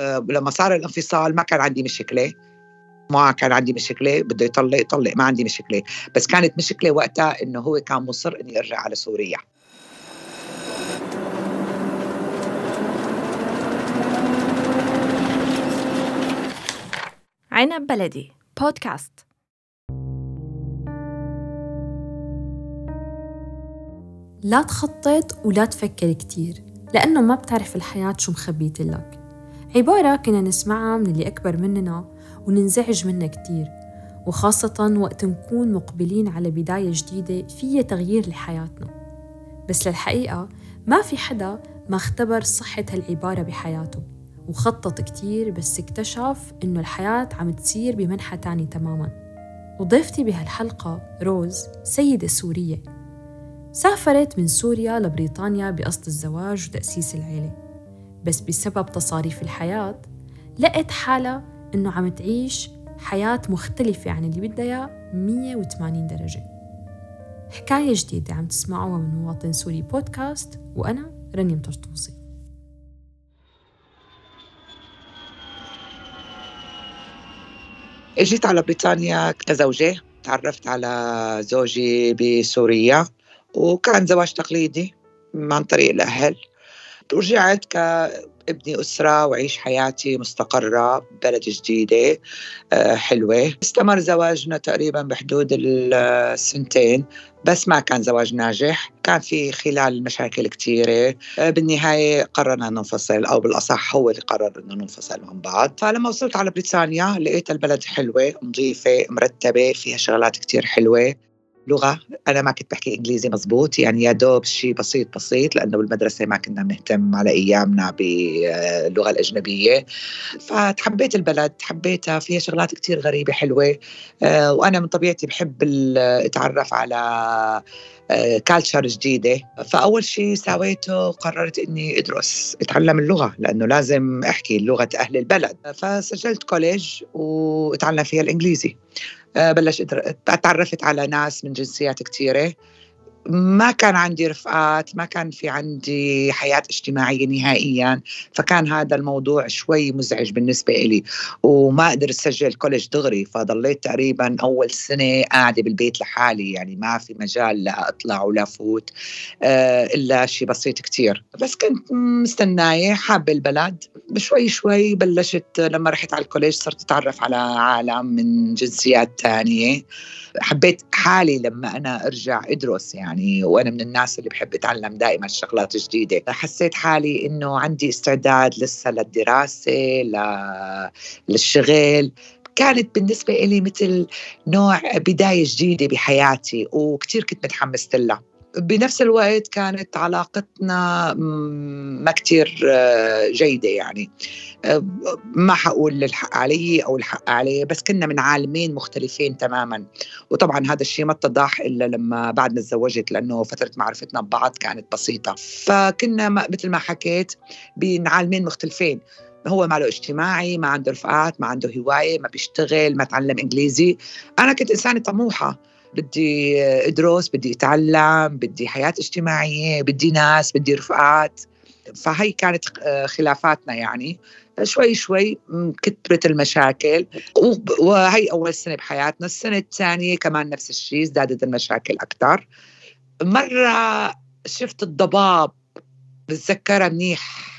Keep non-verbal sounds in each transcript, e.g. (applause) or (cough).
آه، لما صار الانفصال ما كان عندي مشكلة. ما كان عندي مشكلة بده يطلق يطلق ما عندي مشكلة. بس كانت مشكلة وقتها إنه هو كان مصر إني أرجع على سوريا. عنب بلدي بودكاست. لا تخطط ولا تفكر كتير لأنه ما بتعرف الحياة شو مخبيت لك عبارة كنا نسمعها من اللي أكبر مننا وننزعج منها كتير وخاصة وقت نكون مقبلين على بداية جديدة فيها تغيير لحياتنا. بس للحقيقة ما في حدا ما اختبر صحة هالعبارة بحياته وخطط كتير بس اكتشف إنه الحياة عم تسير بمنحى تاني تماما. وضيفتي بهالحلقة روز سيدة سورية. سافرت من سوريا لبريطانيا بقصد الزواج وتأسيس العيلة. بس بسبب تصاريف الحياة لقت حالها إنه عم تعيش حياة مختلفة عن اللي بدها إياه 180 درجة. حكاية جديدة عم تسمعوها من مواطن سوري بودكاست وأنا رنيم طرطوسي إجيت على بريطانيا كزوجة تعرفت على زوجي بسوريا وكان زواج تقليدي عن طريق الأهل. ورجعت ابني أسرة وعيش حياتي مستقرة ببلد جديدة آه، حلوة. استمر زواجنا تقريبا بحدود السنتين بس ما كان زواج ناجح. كان في خلال مشاكل كثيرة آه، بالنهاية قررنا ننفصل أو بالأصح هو اللي قرر أنه ننفصل عن بعض. فلما وصلت على بريطانيا لقيت البلد حلوة نظيفة مرتبة فيها شغلات كثير حلوة. لغة. أنا ما كنت بحكي إنجليزي مزبوط يعني يا دوب شيء بسيط بسيط لأنه بالمدرسة ما كنا بنهتم على أيامنا باللغة الأجنبية. فتحبيت البلد حبيتها فيها شغلات كتير غريبة حلوة. آه، وأنا من طبيعتي بحب أتعرف على culture آه، جديدة. فأول شيء سويته قررت أني أدرس أتعلم اللغة لأنه لازم أحكي لغة أهل البلد. فسجلت college وأتعلم فيها الإنجليزي. آه، بلش تعرفت على ناس من جنسيات كثيرة ما كان عندي رفقات ما كان في عندي حياة اجتماعية نهائيا فكان هذا الموضوع شوي مزعج بالنسبة لي وما قدرت أسجل college دغري فضليت تقريبا أول سنة قاعدة بالبيت لحالي يعني ما في مجال لا أطلع ولا فوت آه، إلا شيء بسيط كتير. بس كنت مستناية حابة البلد. بشوي شوي بلشت لما رحت على ال college صرت أتعرف على عالم من جنسيات تانية. حبيت حالي لما أنا أرجع أدرس يعني. وأنا من الناس اللي بحب أتعلم دائما شغلات جديدة. حسيت حالي إنه عندي استعداد لسه للدراسة للشغل. كانت بالنسبة لي مثل نوع بداية جديدة بحياتي وكتير كنت متحمست لها. بنفس الوقت كانت علاقتنا ما كتير آه، جيدة يعني. آه، ما حقول الحق علي أو الحق عليه بس كنا من عالمين مختلفين تماما. وطبعا هذا الشيء ما اتضح إلا لما بعد ما تزوجت لأنه فترة معرفتنا ببعض كانت بسيطة. فكنا مثل ما حكيت بين عالمين مختلفين. هو ما له اجتماعي ما عنده رفقات ما عنده هواية ما بيشتغل ما تعلم إنجليزي. أنا كنت إنسانة طموحة. بدي ادرس بدي اتعلم بدي حياة اجتماعية بدي ناس بدي رفقات. فهي كانت خلافاتنا يعني. شوي شوي كثرت المشاكل. وهي أول سنة بحياتنا. السنة الثانية كمان نفس الشيء ازدادت المشاكل أكثر مرة شفت الضباب. بتذكرها منيح.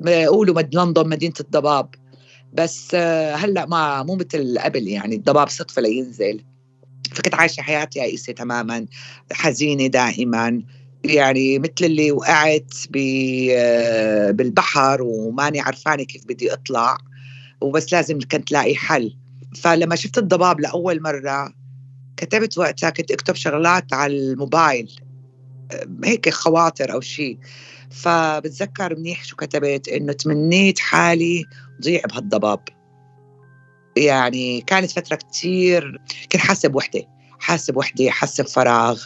بيقولوا لندن مدينة الضباب. بس هلأ ما مو مثل قبل يعني. الضباب صدفة لينزل. فكنت عايشة حياتي يائسة تماما حزينة دائما. يعني مثل اللي وقعت بالبحر وماني عرفانة كيف بدي أطلع وبس لازم كنت لاقي حل. فلما شفت الضباب لأول مرة كتبت وقتها كنت أكتب شغلات على الموبايل هيك خواطر أو شيء فبتذكر منيح شو كتبت إنه تمنيت حالي ضيع بهالضباب. يعني كانت فترة كتير كنت حاسة بوحدة حاسة بوحدة حاسة بفراغ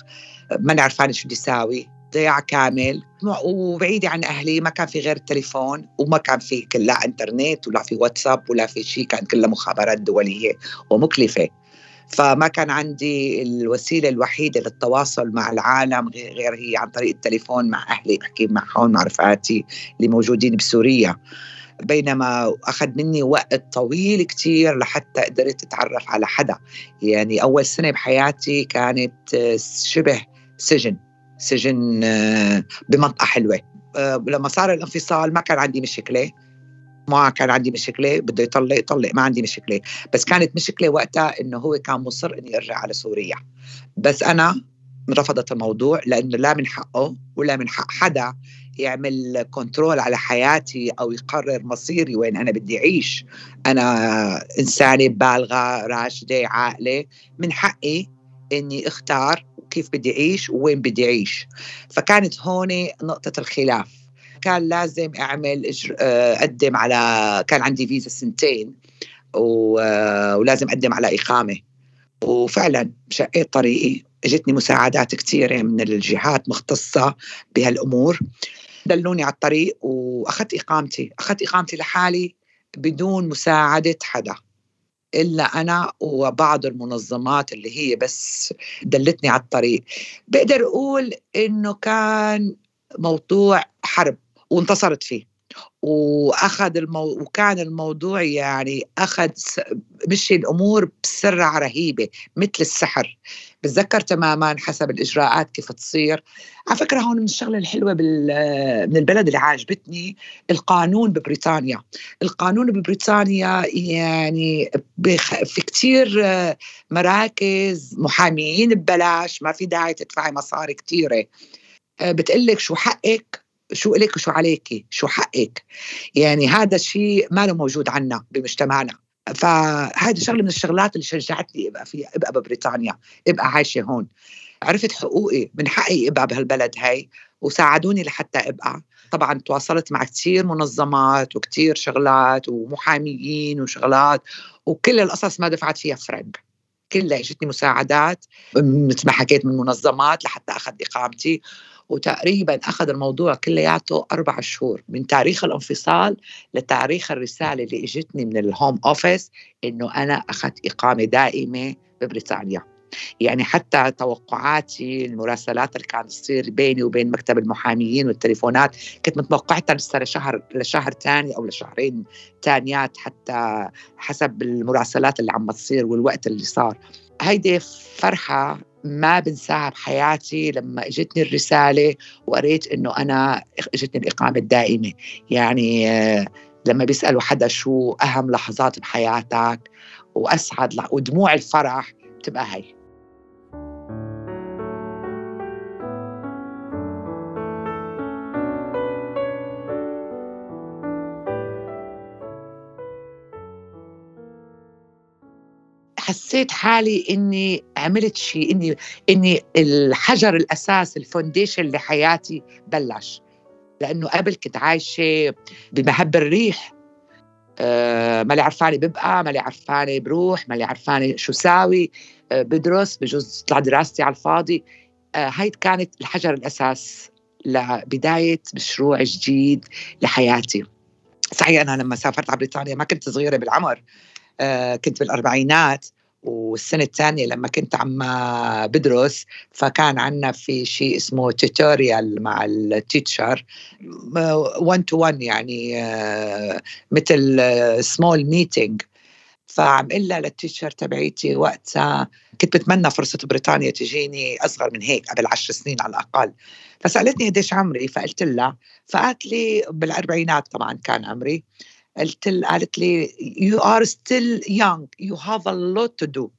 ما عرفانة شو بدي أساوي ضياع كامل. وبعيدة عن أهلي ما كان في غير التليفون وما كان في لا إنترنت ولا في واتساب ولا في شيء كان كلها مخابرات دولية ومكلفة. فما كان عندي الوسيلة الوحيدة للتواصل مع العالم غير هي عن طريق التليفون مع أهلي بحكي معهم مع رفقاتي اللي موجودين بسوريا. بينما أخذ مني وقت طويل كتير لحتى قدرت أتعرف على حدا. يعني أول سنة بحياتي كانت شبه سجن. سجن آه، بمنطقة حلوة. آه، لما صار الانفصال ما كان عندي مشكلة. ما كان عندي مشكلة. بده يطلق يطلق. ما عندي مشكلة. بس كانت مشكلة وقتها إنه هو كان مصر إني أرجع على سوريا. بس أنا رفضت الموضوع لأنه لا من حقه ولا من حق حدا يعمل كنترول على حياتي أو يقرر مصيري وين أنا بدي أعيش. أنا إنسانة بالغة راشدة عاقلة. من حقي إني أختار كيف بدي أعيش ووين بدي أعيش. فكانت هون نقطة الخلاف. كان لازم أعمل آه، أقدم على كان عندي فيزا سنتين ولازم أقدم على إقامة. وفعلا شقيت طريقي. إجتني مساعدات كثيره من الجهات مختصة بهالأمور. دلوني على الطريق وأخذت إقامتي. أخذت إقامتي لحالي بدون مساعدة حدا إلا أنا وبعض المنظمات اللي هي بس دلتني على الطريق. بقدر أقول إنه كان موضوع حرب وانتصرت فيه. وأخذ المو... وكان الموضوع يعني أخذ مشي الأمور بسرعة رهيبة مثل السحر. بتذكر تماما حسب الإجراءات كيف تصير. على فكرة هون من الشغلة الحلوة بال... من البلد اللي عاجبتني القانون ببريطانيا. القانون ببريطانيا يعني. في كثير مراكز محاميين ببلاش ما في داعي تدفعي مصاري كثيره بتقلك شو حقك شو إلك وشو عليك شو حقك. يعني هذا الشيء ما له موجود عنا بمجتمعنا. فهذه شغلة من الشغلات اللي شجعتني إبقى فيها إبقى ببريطانيا. إبقى عايشة هون. عرفت حقوقي. من حقي إبقى بهالبلد هاي. وساعدوني لحتى إبقى. طبعا تواصلت مع كثير منظمات وكثير شغلات ومحاميين وشغلات. وكل القصص ما دفعت فيها فرنك كلها إجتني مساعدات. مثل ما حكيت من منظمات لحتى أخذ إقامتي. وتقريبا أخذ الموضوع كلياته أربع شهور من تاريخ الانفصال لتاريخ الرسالة اللي إجتني من الهوم أوفيس إنه أنا أخذت إقامة دائمة ببريطانيا. يعني حتى توقعاتي المراسلات اللي كانت تصير بيني وبين مكتب المحاميين والتليفونات كنت متوقعتها لسه لشهر لشهر ثاني أو لشهرين ثانيات حتى حسب المراسلات اللي عم تصير والوقت اللي صار. هيدي فرحة ما بنساها بحياتي لما اجتني الرسالة وقريت إنه أنا اجتني الإقامة الدائمة. يعني آه، لما بيسألوا حدا شو أهم لحظات بحياتك وأسعد ودموع الفرح بتبقى هي حسيت حالي إني عملت شيء إني إني الحجر الأساس الفونديشن لحياتي بلش. لأنه قبل كنت عايشة بمهب الريح. آه ما لي عرفاني ببقى ما لي عرفاني بروح ما لي عرفاني شو ساوي. آه بدرس بجوز تطلع دراستي على الفاضي. آه هاي كانت الحجر الأساس لبداية مشروع جديد لحياتي. صحيح أنا لما سافرت على بريطانيا ما كنت صغيرة بالعمر. كنت بالأربعينات. والسنة الثانية لما كنت عم بدرس فكان عندنا في شيء اسمه tutorial مع ال teacher 1 to 1 يعني آه، مثل small meeting فعم قلها لل teacher تبعيتي وقتها كنت بتمنى فرصة بريطانيا تجيني أصغر من هيك قبل عشر سنين على الأقل. فسألتني قديش عمري فقلت لها فقالت لي بالأربعينات طبعا كان عمري. قلت قالت لي you are still young. You have a lot to do.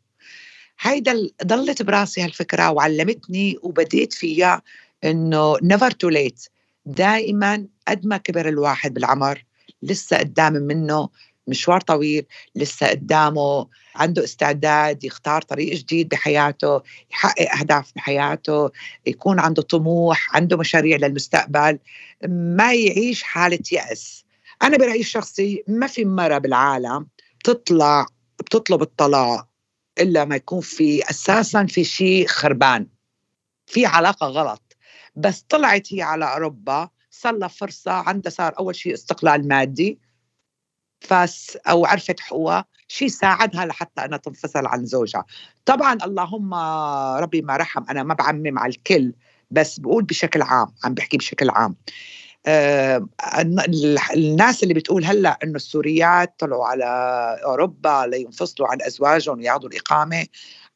هيدا ضلت براسي هالفكرة وعلمتني وبديت فيها إنه never too late. دائما قد ما كبر الواحد بالعمر لسه قدام منه مشوار طويل لسه قدامه عنده استعداد يختار طريق جديد بحياته يحقق أهداف بحياته يكون عنده طموح عنده مشاريع للمستقبل ما يعيش حالة يأس. أنا برأيي الشخصي ما في مرة بالعالم تطلع بتطلب الطلاق إلا ما يكون في أساسا في شيء خربان في علاقة غلط. بس طلعت هي على أوروبا صار لها فرصة عندها صار أول شيء استقلال مادي فاس أو عرفت حقوقها شيء ساعدها لحتى أنها تنفصل عن زوجها. طبعا اللهم ربي ما رحم أنا ما بعمم على الكل بس بقول بشكل عام عم بحكي بشكل عام. الناس اللي بتقول هلأ إنه السوريات طلعوا على أوروبا لينفصلوا عن أزواجهم وياخذوا الإقامة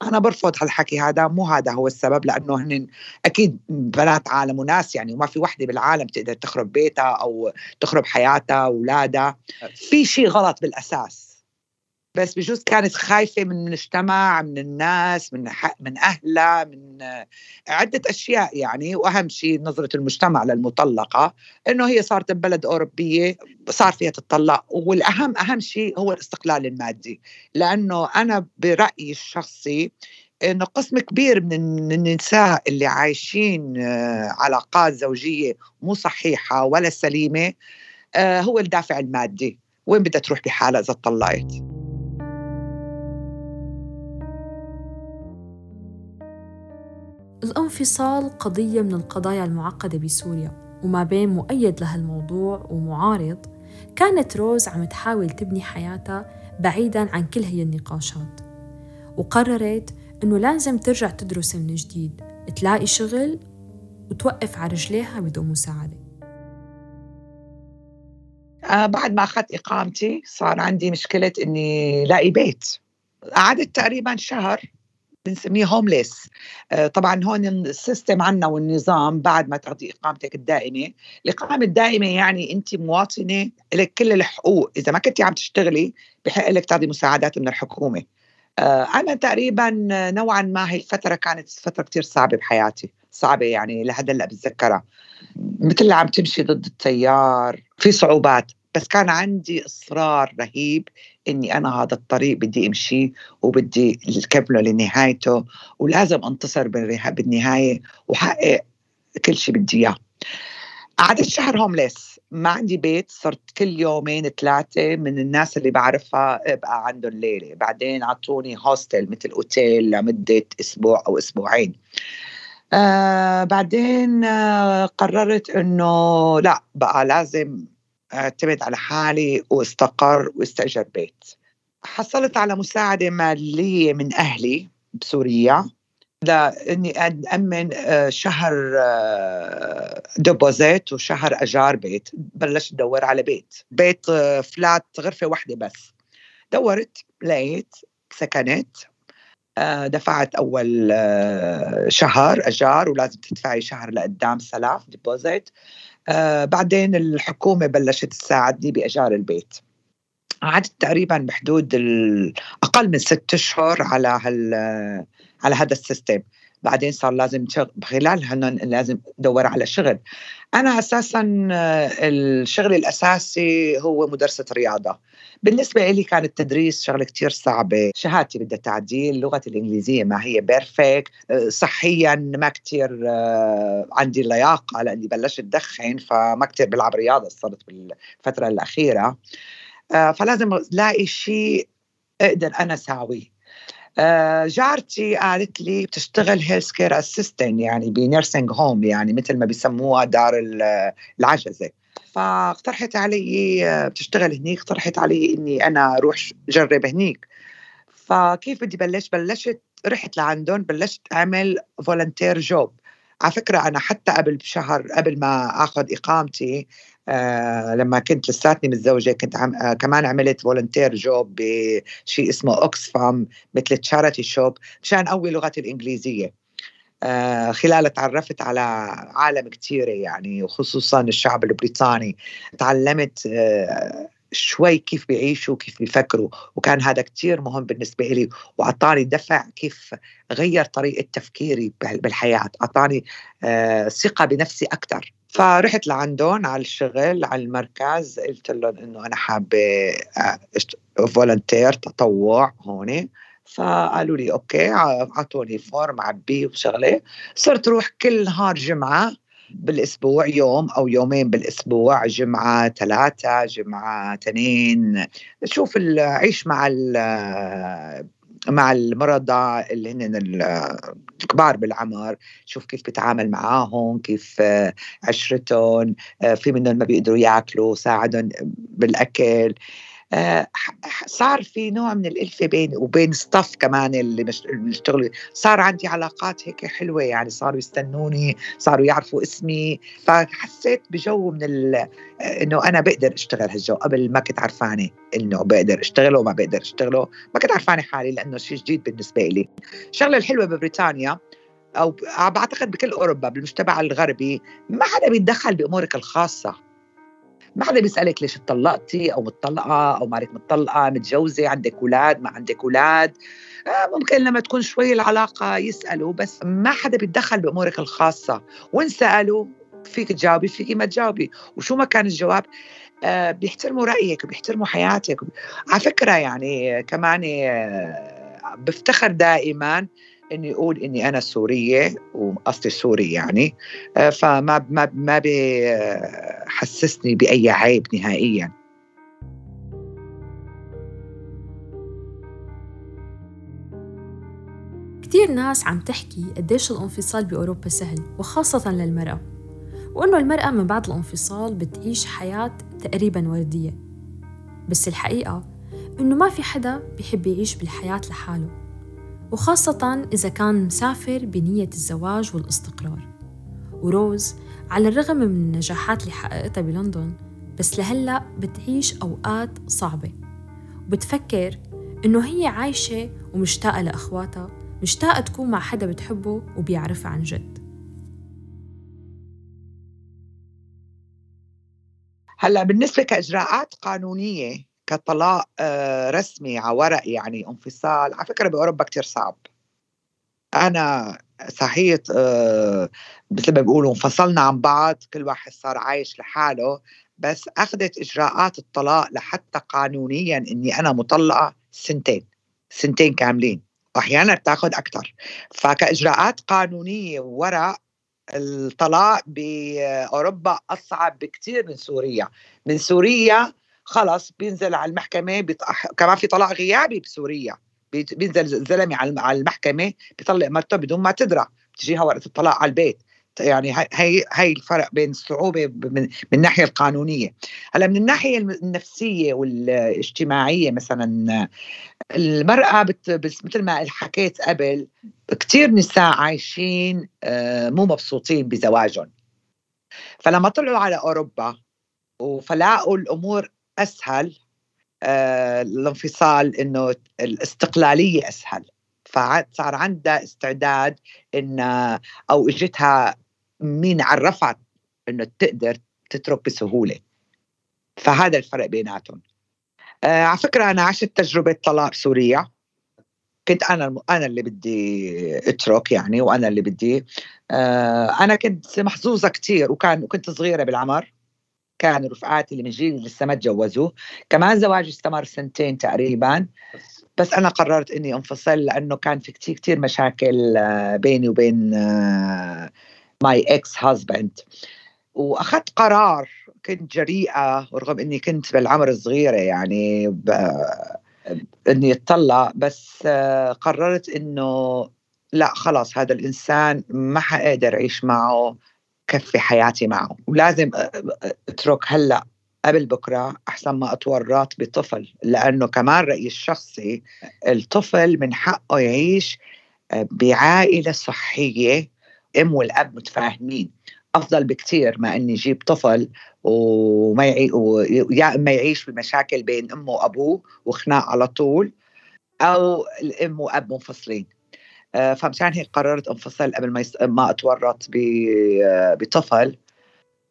أنا برفض هالحكي هذا. مو هذا هو السبب لأنه هن أكيد بنات عالم وناس يعني وما في وحدة بالعالم تقدر تخرب بيتها أو تخرب حياتها أولادها. في شيء غلط بالأساس. بس بجوز كانت خايفة من المجتمع من الناس من من أهلها من عدة أشياء يعني. وأهم شيء نظرة المجتمع للمطلقة إنه هي صارت ببلد أوروبية صار فيها تطلق والأهم أهم شيء هو الاستقلال المادي. لأنه أنا برأيي الشخصي إنه قسم كبير من النساء اللي عايشين آه، علاقات زوجية مو صحيحة ولا سليمة آه، هو الدافع المادي. وين بدها تروح بحالها إذا طلقت الانفصال قضية من القضايا المعقدة بسوريا وما بين مؤيد لهالموضوع ومعارض. كانت روز عم تحاول تبني حياتها بعيدا عن كل هي النقاشات. وقررت إنه لازم ترجع تدرس من جديد تلاقي شغل وتوقف على رجليها بدون مساعدة. آه بعد ما أخذت إقامتي صار عندي مشكلة إني لاقي بيت. قعدت تقريبا شهر بنسميه هومليس آه، طبعا هون السيستم عنا والنظام بعد ما تاخذي إقامتك الدائمة. الإقامة الدائمة يعني انت مواطنة لك كل الحقوق. إذا ما كنتي عم تشتغلي بحق لك تاخذي مساعدات من الحكومة. آه، أنا تقريبا نوعا ما هي الفترة كانت فترة كثير صعبة بحياتي. صعبة يعني لهلا بتذكرها. مثل عم تمشي ضد التيار في صعوبات بس كان عندي إصرار رهيب إني أنا هذا الطريق بدي أمشي وبدي اكمله لنهايته ولازم أنتصر بالنهاية وحقق كل شيء بدي إياه. قعدت شهر هومليس ما عندي بيت صرت كل يومين ثلاثة من الناس اللي بعرفها أبقى عندهم ليلة. بعدين عطوني هوستل مثل اوتيل لمدة أسبوع أو أسبوعين. آه بعدين آه قررت إنه لا بقى لازم اعتمد على حالي واستقر واستأجر بيت. حصلت على مساعدة مالية من أهلي بسوريا لإني آه، شهر آه، deposit وشهر أجار بيت. بلشت أدور على بيت. بيت آه، flat غرفة واحدة بس. دورت لقيت سكنت. دفعت أول شهر أجار ولازم تدفعي شهر لقدام سلاف deposit آه بعدين الحكومة بلشت تساعدني بإيجار البيت. قعدت تقريبا بحدود أقل من ست أشهر على هال على هذا ال system. بعدين صار لازم خلالها لازم أدور على شغل. أنا أساسا آه، الشغل الأساسي هو مدرسة رياضة. بالنسبة لي كان التدريس شغله كتير صعبة. شهادتي بدها تعديل اللغة الإنجليزية ما هي perfect آه، صحيا ما كتير آه، عندي لياقة لأني بلشت ادخن فما كتير بلعب رياضة صرت بالفترة الأخيرة. فلازم ألاقي شيء أقدر أنا أساويه. آه، جارتي قالت لي بتشتغل health care assistant يعني ب nursing home يعني مثل ما بيسموها دار العجزة. فاقترحت علي آه، بتشتغل هنيك اقترحت علي إني أنا أروح جرب هنيك. فكيف بدي بلش؟ بلشت رحت لعندهم بلشت أعمل volunteer job على فكرة أنا حتى قبل بشهر قبل ما أخذ إقامتي آه لما كنت لساتني متزوجة كنت عم آه كمان عملت volunteer job بشيء اسمه Oxfam مثل charity shop مشان أقوي لغتي الإنجليزية. آه خلالها تعرفت على عالم كثيرة يعني وخصوصا الشعب البريطاني. تعلمت آه شوي كيف بيعيشوا كيف بيفكروا وكان هذا كتير مهم بالنسبة لي وأعطاني دفع كيف غير طريقة تفكيري بالحياة. أعطاني آه ثقة بنفسي أكثر فرحت لعندهم على الشغل على المركز قلت لهم إنه أنا حابة volunteer آه، تطوع هون. فقالوا لي okay اعطوني form عبيه وشغلة. صرت روح كل نهار جمعة بالأسبوع يوم أو يومين بالأسبوع جمعة ثلاثة جمعة اثنين. شوف عيش مع مع المرضى اللي هن الكبار بالعمر شوف كيف بتعامل معاهم كيف عشرتهم في منهم ما بيقدروا ياكلوا ساعدهم بالأكل. آه، صار في نوع من الألفة بيني وبين ستاف كمان اللي بيشتغلوا. صار عندي علاقات هيك حلوة يعني صاروا يستنوني صاروا يعرفوا اسمي. فحسيت بجو من آه، إنه أنا بقدر أشتغل هالجو. قبل ما كنت عرفانة إنه بقدر أشتغله وما بقدر أشتغله ما كنت عرفانة حالي لأنه شيء جديد بالنسبة لي الشغلة الحلوة ببريطانيا أو بعتقد بكل أوروبا بالمجتمع الغربي ما حدا بيتدخل بأمورك الخاصة. ما حدا بيسألك ليش اتطلقتي أو مطلقة أو مالك مطلقة متجوزة عندك أولاد ما عندك أولاد. آه، ممكن لما تكون شوي العلاقة يسألوا بس ما حدا بيتدخل بأمورك الخاصة. وإن سألوا فيك تجاوبي فيك ما تجاوبي. وشو ما كان الجواب؟ آه، بيحترموا رأيك وبيحترموا حياتك. على فكرة يعني كمان آه، بفتخر دائما إني أقول إني أنا سورية وأصلي سوري يعني. فما ما ما بحسسني بأي عيب نهائيا. كثير ناس عم تحكي قديش الانفصال بأوروبا سهل وخاصة للمرأة وإنه المرأة من بعد الانفصال بتعيش حياة تقريبا وردية. بس الحقيقة إنه ما في حدا بيحب يعيش بالحياة لحاله وخاصة إذا كان مسافر بنية الزواج والاستقرار. وروز على الرغم من النجاحات اللي حققتها بلندن بس لهلأ بتعيش أوقات صعبة. وبتفكر إنه هي عايشة ومشتاقة لأخواتها مشتاقة تكون مع حدا بتحبه وبيعرفها عن جد. هلأ بالنسبة كإجراءات قانونية كطلاق آه، رسمي على ورق يعني انفصال على فكرة بأوروبا كتير صعب. أنا صحيح آه، مثل ما بيقولوا انفصلنا عن بعض كل واحد صار عايش لحاله بس أخذت إجراءات الطلاق لحتى قانونيا إني أنا مطلقة سنتين سنتين كاملين واحيانا بتأخذ أكثر فكإجراءات قانونية ورق الطلاق بأوروبا أصعب بكثير من سوريا. من سوريا خلص بينزل على المحكمة بيطح... كمان في طلاق غيابي بسوريا. بينزل زلمة على المحكمة بيطلق مرته بدون ما تدرى. بتجيها ورقه الطلاق على البيت. يعني هي هي الفرق بين الصعوبة من, من الناحية القانونية. هلأ من الناحية النفسية والاجتماعية مثلا المرأة بت مثل ما حكيت قبل كثير نساء عايشين آه، مو مبسوطين بزواجهم. فلما طلعوا على أوروبا فلاقوا الأمور أسهل الانفصال إنه الاستقلالية أسهل. فصار عندها استعداد إن أو إجتها مين عرفت إنه تقدر تترك بسهولة. فهذا الفرق بيناتهم. آه على فكرة أنا عشت تجربة طلاق بسوريا كنت أنا أنا اللي بدي أترك يعني وأنا اللي بدي آه أنا كنت محظوظة كثير وكان وكنت صغيرة بالعمر. كانوا رفقاتي اللي من جيلي لسه ما تجوزوا. كمان زواجي استمر سنتين تقريبا. بس أنا قررت إني أنفصل لأنه كان في كثير كثير مشاكل آه، بيني وبين my ex husband وأخذت قرار كنت جريئة ورغم إني كنت بالعمر الصغيرة يعني ب... إني أتطلق. بس آه، قررت إنه لا خلاص هذا الإنسان ما حقدر أعيش معه. كفي حياتي معه ولازم أترك هلأ قبل بكرة أحسن ما أتورط بطفل لأنه كمان رأيي الشخصي الطفل من حقه يعيش بعائلة صحية أم والأب متفاهمين. أفضل بكثير ما إني أجيب طفل وما يعي... يا إما يعيش بمشاكل بين أمه وأبوه وخناق على طول أو الأم واب منفصلين. آه، فمشان هيك قررت انفصل قبل ما ما اتورط آه، بطفل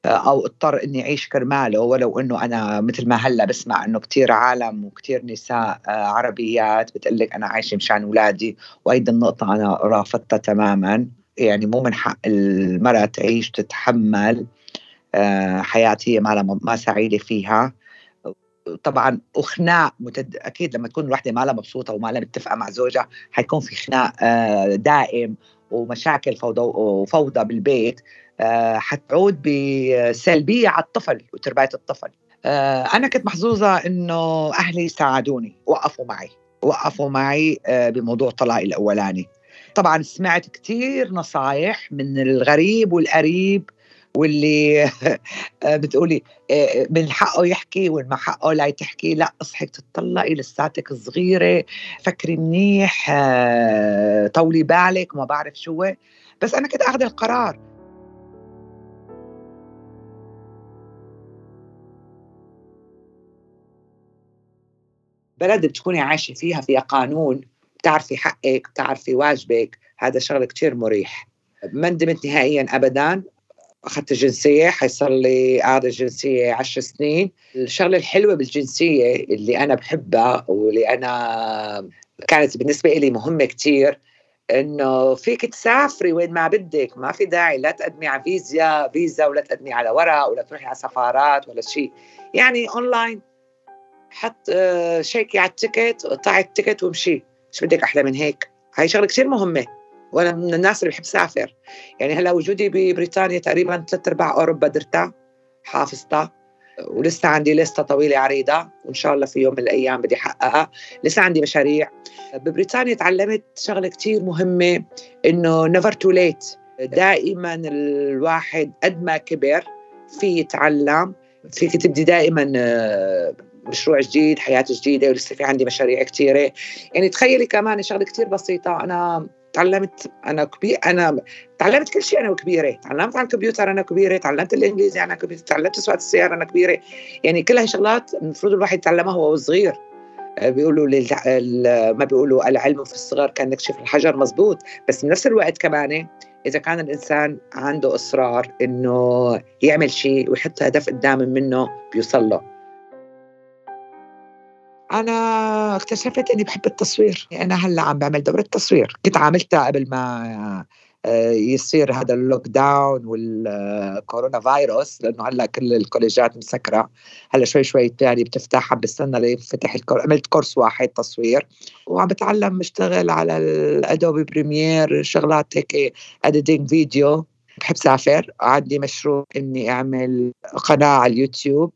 آه، أو اضطر اني اعيش كرماله ولو انه أنا مثل ما هلا بسمع انه كثير عالم وكثير نساء عربيات بتقول لك أنا عايشة مشان اولادي وهيدي النقطة أنا رافضتها تماما. يعني مو من حق المرأة تعيش تتحمل حياه هي ما ما سعيدة فيها. طبعا وخناق متد... أكيد لما تكون الوحدة ما لها مبسوطة وما لها متفقه مع زوجها حيكون في خناق آه، دائم ومشاكل فوضى وفوضى بالبيت آه، حتعود بسلبية على الطفل وتربية الطفل. آه، أنا كنت محظوظة إنه أهلي ساعدوني وقفوا معي وقفوا معي بموضوع طلاقي الأولاني. طبعا سمعت كثير نصايح من الغريب والقريب واللي (laughs) بتقولي آه، من حقه يحكي وما حقه لا تحكي. لا اصحك تطلعي لساتك صغيره فكري منيح آه، طولي بالك ما بعرف شو. بس أنا كنت أخذ القرار. بلد بتكوني عايشة فيها فيها قانون بتعرفي حقك بتعرفي واجبك. هذا شغلة كثير مريح. ما ندمت نهائيا ابدا. أخذت الجنسية حيصير لي قاعدة الجنسية عشر سنين. الشغلة الحلوة بالجنسية اللي أنا بحبها واللي أنا كانت بالنسبة لي مهمة كثير إنه فيك تسافري وين ما بدك. ما في داعي لا تقدمي على فيزا فيزا ولا تقدمي على ورق ولا تروحي على سفارات ولا شيء يعني أونلاين حط آه، check ي على ال ticket قطعي ال ticket وامشي. شو بدك أحلى من هيك. هاي شغلة كثير مهمة. وأنا من الناس اللي بحب سافر يعني هلا وجودي ببريطانيا تقريبا ثلاث أرباع أوروبا درتها حافظتها ولسه عندي لسته طويلة عريضة وإن شاء الله في يوم من الأيام بدي أحققها. لسه عندي مشاريع. ببريطانيا تعلمت شغلة كثير مهمة إنه never too late دائما الواحد قد ما كبر في يتعلم. فيك تبدي دائما آه، مشروع جديد حياة جديدة ولسه في عندي مشاريع كثيره يعني تخيلي كمان شغلة كثير بسيطة. أنا تعلمت أنا كبير أنا تعلمت كل شيء أنا وكبيره تعلمت على الكمبيوتر أنا كبيرة تعلمت الإنجليزي أنا كبيرة تعلمت سواقه السيارة أنا كبيرة. يعني كل هاي شغلات المفروض الواحد يتعلمها وهو صغير. آه، بيقولوا ما بيقولوا العلم في الصغر كان نكشف الحجر مزبوط. بس بنفس الوقت كمان إذا كان الإنسان عنده إصرار إنه يعمل شيء ويحط هدف قدام منه بيوصل له. أنا اكتشفت إني بحب التصوير. يعني أنا هلأ عم بعمل دورة تصوير. كنت عاملتها قبل ما آه، يصير هذا ال lockdown وال corona virus لأنه هلأ كل ال college ات مسكرة. هلأ شوي شوي يعني بتفتح عم بستنى ليفتح ال cour عملت course واحد تصوير. وعم بتعلم اشتغل على ال Adobe Premiere شغلات هيك editing فيديو بحب سافر. عندي مشروع إني أعمل قناة على اليوتيوب.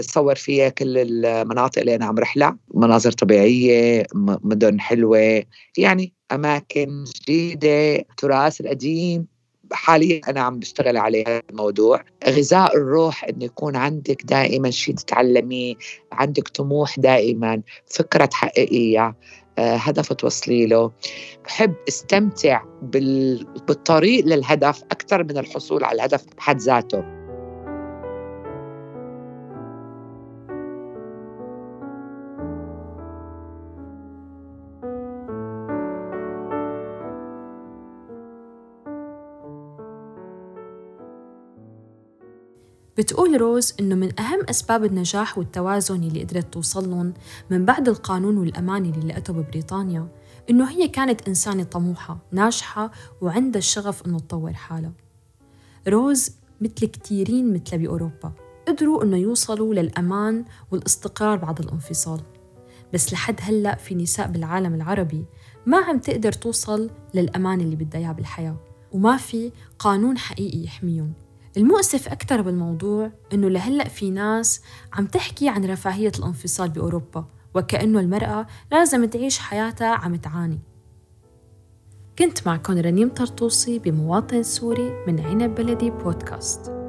صور فيها كل المناطق اللي أنا عم روح لها مناظر طبيعية مدن حلوة يعني أماكن جديدة تراث القديم. حاليا أنا عم بشتغل على هذا الموضوع. غذاء الروح إنه يكون عندك دائما شيء تتعلميه عندك طموح دائما فكرة تحققيها آه، هدف توصلي له. بحب استمتع بالطريق للهدف أكثر من الحصول على الهدف بحد ذاته. بتقول روز إنه من أهم أسباب النجاح والتوازن اللي قدرت توصلن من بعد القانون والأمان اللي لقته ببريطانيا إنه هي كانت إنسانة طموحة ناجحة وعندها الشغف إنه تطور حالها. روز مثل كتيرين مثل بأوروبا قدروا إنه يوصلوا للأمان والاستقرار بعد الانفصال. بس لحد هلأ في نساء بالعالم العربي ما عم تقدر توصل للأمان اللي بدها إياه بالحياة وما في قانون حقيقي يحميهم. المؤسف أكثر بالموضوع إنه لهلأ في ناس عم تحكي عن رفاهية الانفصال بأوروبا وكأنه المرأة لازم تعيش حياتها عم تعاني. كنت معكم رنيم طرطوسي بمواطن سوري من عنب بلدي بودكاست.